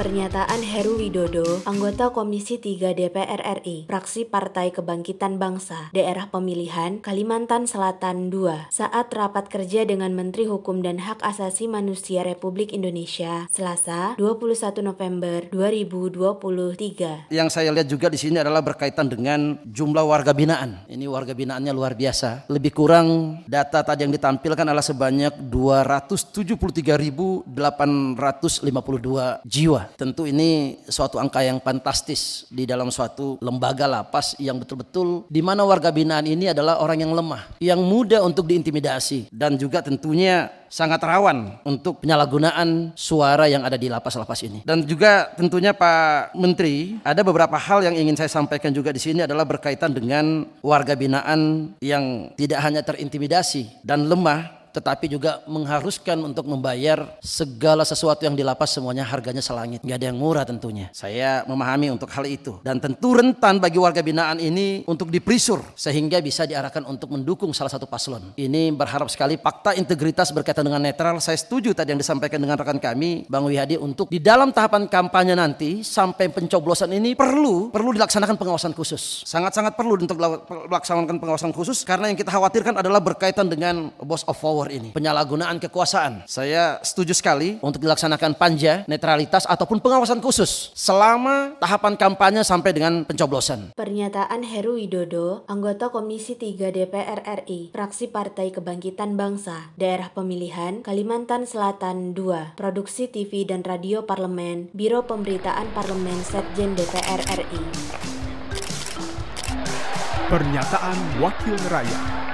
Pernyataan Heru Widodo, anggota Komisi 3 DPR RI, fraksi Partai Kebangkitan Bangsa, daerah pemilihan Kalimantan Selatan II, saat rapat kerja dengan Menteri Hukum dan Hak Asasi Manusia Republik Indonesia, Selasa, 21 November 2023. Yang saya lihat juga di sini adalah berkaitan dengan jumlah warga binaan. Ini warga binaannya luar biasa. Lebih kurang data tadi yang ditampilkan adalah sebanyak 273.852 jiwa tentu ini suatu angka yang fantastis di dalam suatu lembaga lapas yang betul-betul di mana warga binaan ini adalah orang yang lemah, yang mudah untuk diintimidasi dan juga tentunya sangat rawan untuk penyalahgunaan suara yang ada di lapas-lapas ini. Dan juga tentunya Pak Menteri, ada beberapa hal yang ingin saya sampaikan juga di sini adalah berkaitan dengan warga binaan yang tidak hanya terintimidasi dan lemah tetapi juga mengharuskan untuk membayar segala sesuatu yang dilapas semuanya harganya selangit. Gak ada yang murah tentunya. Saya memahami untuk hal itu. Dan tentu rentan bagi warga binaan ini untuk diprisur sehingga bisa diarahkan untuk mendukung salah satu paslon. Ini berharap sekali fakta integritas berkaitan dengan netral. Saya setuju tadi yang disampaikan dengan rekan kami Bang Wihadi untuk di dalam tahapan kampanye nanti sampai pencoblosan ini perlu perlu dilaksanakan pengawasan khusus. Sangat-sangat perlu untuk dilaksanakan pengawasan khusus karena yang kita khawatirkan adalah berkaitan dengan boss of power power ini, penyalahgunaan kekuasaan. Saya setuju sekali untuk dilaksanakan panja, netralitas ataupun pengawasan khusus selama tahapan kampanye sampai dengan pencoblosan. Pernyataan Heru Widodo, anggota Komisi 3 DPR RI, fraksi Partai Kebangkitan Bangsa, daerah pemilihan Kalimantan Selatan 2, Produksi TV dan Radio Parlemen, Biro Pemberitaan Parlemen Setjen DPR RI. Pernyataan Wakil Rakyat